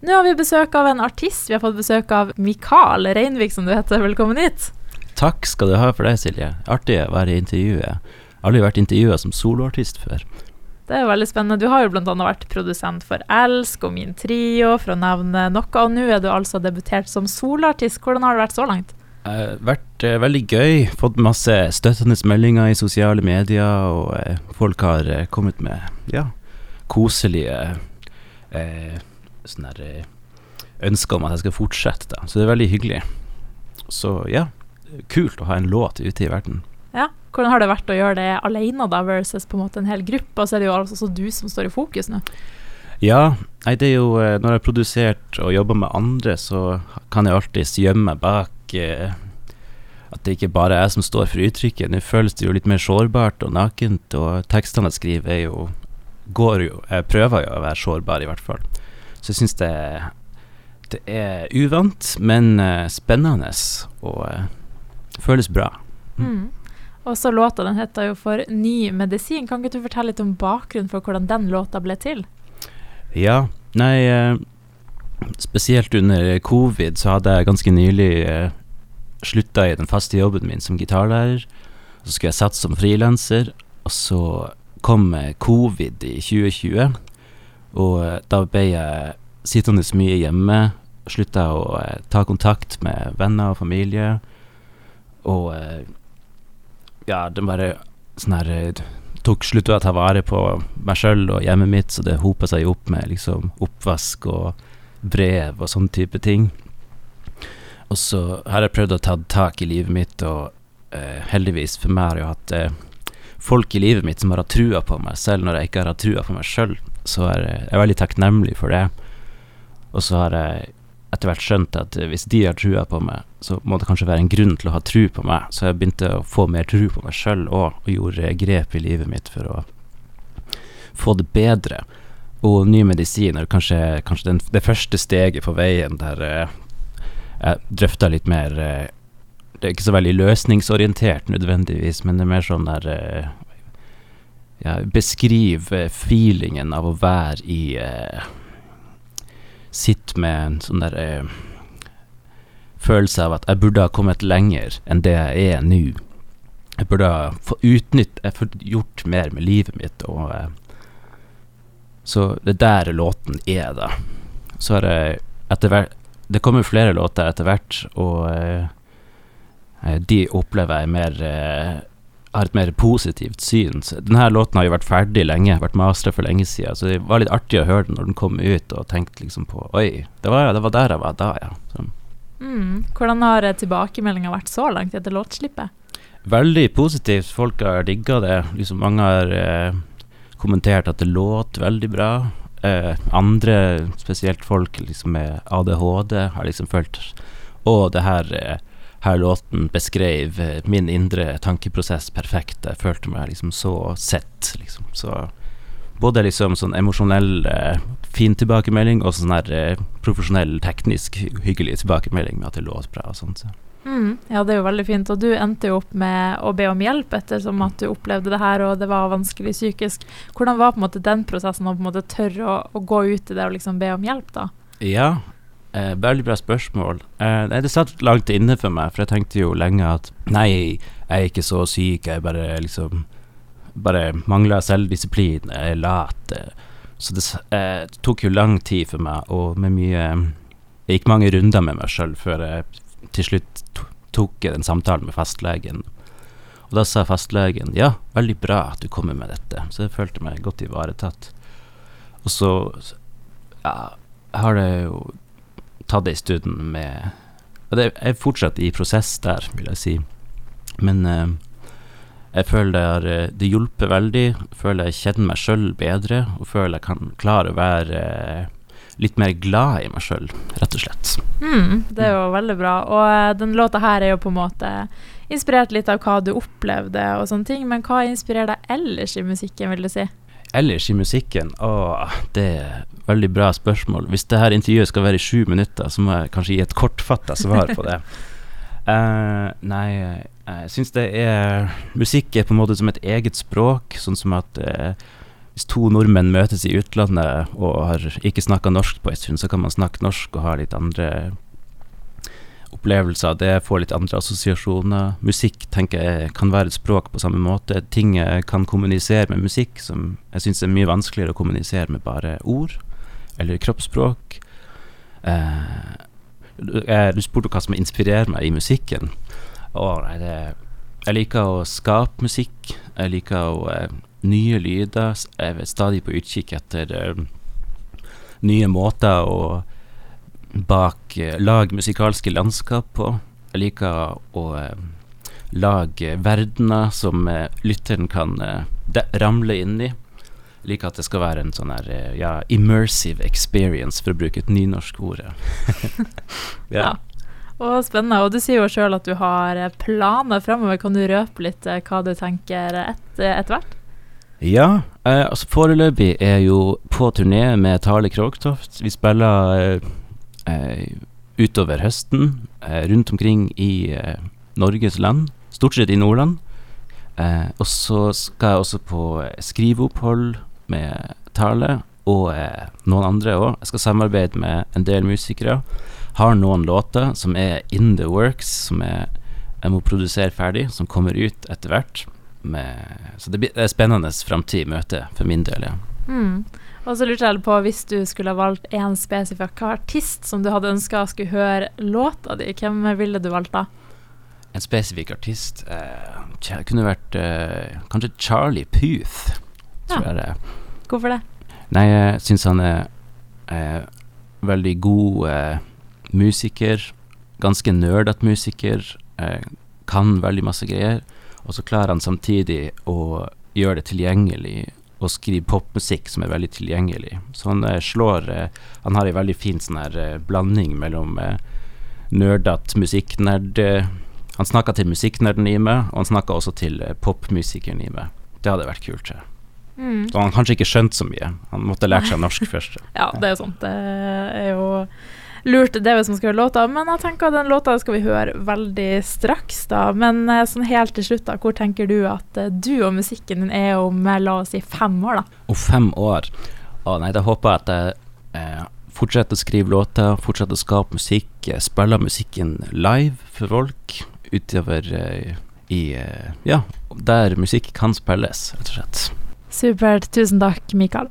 Nå har vi besøk av en artist. Vi har fått besøk av Mikael Reinvik, som du heter. Velkommen hit. Takk skal du ha for det, Silje. Artig å være i intervjuet. Aldri vært intervjua som soloartist før. Det er veldig spennende. Du har jo bl.a. vært produsent for Elsk og Min Trio, for å nevne noe. Og nå er du altså debutert som soloartist. Hvordan har det vært så langt? Uh, vært uh, veldig gøy. Fått masse støttende meldinger i sosiale medier, og uh, folk har kommet med ja, koselige sånne ønsker om at jeg skal fortsette. Da. Så det er veldig hyggelig. Så ja, kult å ha en låt ute i verden. Ja, Hvordan har det vært å gjøre det alene da, versus på en måte en hel gruppe? Og så er det jo altså du som står i fokus nå. Ja, nei, det er jo når jeg har produsert og jobber med andre, så kan jeg alltid gjemme meg bak eh, at det ikke bare er jeg som står for uttrykket. Nå føles det jo litt mer sårbart og nakent, og tekstene jeg skriver er jo går jo Jeg prøver jo å være sårbar, i hvert fall. Så jeg syns det, det, er uvant, men uh, spennende, og uh, føles bra. Mm. Mm. Og så låta den heter jo for Ny medisin. Kan ikke du fortelle litt om bakgrunnen for hvordan den låta ble til? Ja, nei uh, Spesielt under covid så hadde jeg ganske nylig slutta i den faste jobben min som gitarlærer. Så skulle jeg satse som frilanser, og så kom covid i 2020. Og eh, da ble jeg sittende så mye hjemme, slutta å eh, ta kontakt med venner og familie. Og eh, ja, det bare sånn her tok slutt å ta vare på meg sjøl og hjemmet mitt, så det hopa seg opp med liksom oppvask og brev og sånne type ting. Og så har jeg prøvd å ta tak i livet mitt, og eh, heldigvis for meg har jeg hatt eh, folk i livet mitt som har hatt trua på meg, selv når jeg ikke har hatt trua på meg sjøl. Så er jeg, veldig takknemlig for det. Og så har jeg etter hvert skjønt at hvis de har trua på meg, så må det kanskje være en grunn til å ha tru på meg. Så jeg begynte å få mer tru på meg sjøl òg, og gjorde grep i livet mitt for å få det bedre. Og ny medisin er kanskje, kanskje den, det første steget på veien der eh, jeg drøfta litt mer eh, Det er ikke så veldig løsningsorientert nødvendigvis, men det er mer sånn der eh, ja, Beskriv feelingen av å være i eh, Sitt med en sånn der eh, følelse av at jeg burde ha kommet lenger enn det jeg er nå. Jeg burde ha fått utnytt Jeg får gjort mer med livet mitt, og eh, Så det er der låten er, da. Så har jeg etter hvert det kommer flere låter etter hvert, og eh, eh, de opplever jeg mer eh, har et mer positivt syn. Denne låten har jo vært ferdig lenge, vært mastra for lenge siden, så det var litt artig å høre den når den kom ut, og tenkte liksom på Oi, det var, det var der jeg var da, ja. Mm. Hvordan har tilbakemeldinga vært så langt etter låtslippet? Veldig positivt. Folk har digga det. Liksom mange har eh, kommentert at det låt veldig bra eh, andre, spesielt folk liksom med ADHD, har liksom følt Å, det her, eh, her låten beskrev eh, min indre tankeprosess perfekt. Jeg følte meg liksom så sett, liksom. Så både liksom sånn emosjonell, eh, fin tilbakemelding og sånn her eh, profesjonell, teknisk hyggelig tilbakemelding med at det låt bra og sånt. Så. Mm, ja, det er jo veldig fint. Og du endte jo opp med å be om hjelp ettersom at du opplevde det her, og det var vanskelig psykisk. Hvordan var på en måte den prosessen å på en måte tørre å, å gå ut i det og liksom be om hjelp, da? Ja, eh, veldig bra spørsmål. Eh, det satt langt inne for meg, for jeg tenkte jo lenge at nei, jeg er ikke så syk, jeg bare liksom bare mangler selvdisiplin, jeg er lat. Så det eh, tok jo lang tid for meg, og med mye Jeg gikk mange runder med meg sjøl før jeg til slutt tok en samtale med fastlegen. Og da sa fastlegen ja, veldig bra at du kommer med dette, så jeg følte meg godt ivaretatt. Og så ja, har det jo tatt ei stund med Og det er fortsatt i prosess der, vil jeg si. Men eh, jeg føler det har eh, det hjulpet veldig. Jeg føler jeg kjenner meg sjøl bedre, og føler jeg kan klare å være eh, litt mer glad i meg sjøl, rett og slett. Mm, det er jo veldig bra. Og den låta her er jo på en måte inspirert litt av hva du opplevde og sånne ting, men hva inspirerer deg ellers i musikken, vil du si? Ellers i musikken? Å, det et veldig bra spørsmål. Hvis dette intervjuet skal være i sju minutter, så må jeg kanskje gi et kortfatta svar på det. Uh, nei, jeg syns det er Musikk er på en måte som et eget språk, sånn som at uh, hvis to nordmenn møtes i utlandet og har ikke snakka norsk på en stund, så kan man snakke norsk og ha litt andre opplevelser. Det får litt andre assosiasjoner. Musikk tenker jeg kan være et språk på samme måte. Ting jeg kan kommunisere med musikk som jeg syns er mye vanskeligere å kommunisere med bare ord eller kroppsspråk. Eh, du spurte hva som inspirerer meg i musikken. Å, nei, det, jeg liker å skape musikk. Jeg liker å eh, nye lyder. Jeg er stadig på utkikk etter eh, nye måter å bak uh, lage musikalske landskap på. Jeg liker å uh, lage verdener som lytteren kan ramle inn i. Liker at det skal være en sånn her ja, immersive experience, for å bruke et nynorsk ord. ja. ja. Og spennende. Og du sier jo sjøl at du har planer framover. Kan du røpe litt hva du tenker etter hvert? Ja, eh, altså foreløpig er jo på turné med Tale Krogtoft. Vi spiller eh, eh, utover høsten eh, rundt omkring i eh, Norges land, stort sett i Nordland. Eh, og så skal jeg også på skriveopphold med Tale, og noen andre òg. Jeg skal samarbeide med en del musikere. Har noen låter som er in the works, som jeg, jeg må produsere ferdig, som kommer ut etter hvert med, så det, blir, det er spennende framtid møte for min del, ja. Mm. Og så lurte jeg på, hvis du skulle ha valgt én spesifikk artist som du hadde ønska skulle høre låta di, hvem ville du valgt da? En spesifikk artist eh, kunne vært eh, kanskje Charlie Puth, tror ja. jeg det. Hvorfor det? Nei, jeg syns han er eh, veldig god eh, musiker. Ganske nerdete musiker. Eh, kan veldig masse greier. Og så klarer han samtidig å gjøre det tilgjengelig og skrive popmusikk som er veldig tilgjengelig. Så han eh, slår eh, Han har ei veldig fin sånn her eh, blanding mellom eh, nerdete musikknerd Han snakker til musikknerden i meg, og han snakker også til popmusikeren i meg. Det hadde vært kult. Mm. Så han kanskje ikke skjønte så mye. Han måtte lært seg norsk først. ja, det er sant. Det er jo lurt det hvis man skal høre låta. Men jeg tenker at den låta skal vi høre veldig straks, da. Men eh, sånn helt til slutt, da, hvor tenker du at eh, du og musikken din er om eh, la oss si fem år, da? Om fem år? Å nei, da håper jeg at jeg eh, fortsetter å skrive låter, fortsetter å skape musikk, spiller musikken live for folk utover eh, i eh, Ja, der musikk kan spilles, rett og slett. Supert. Tusen takk, Mikael.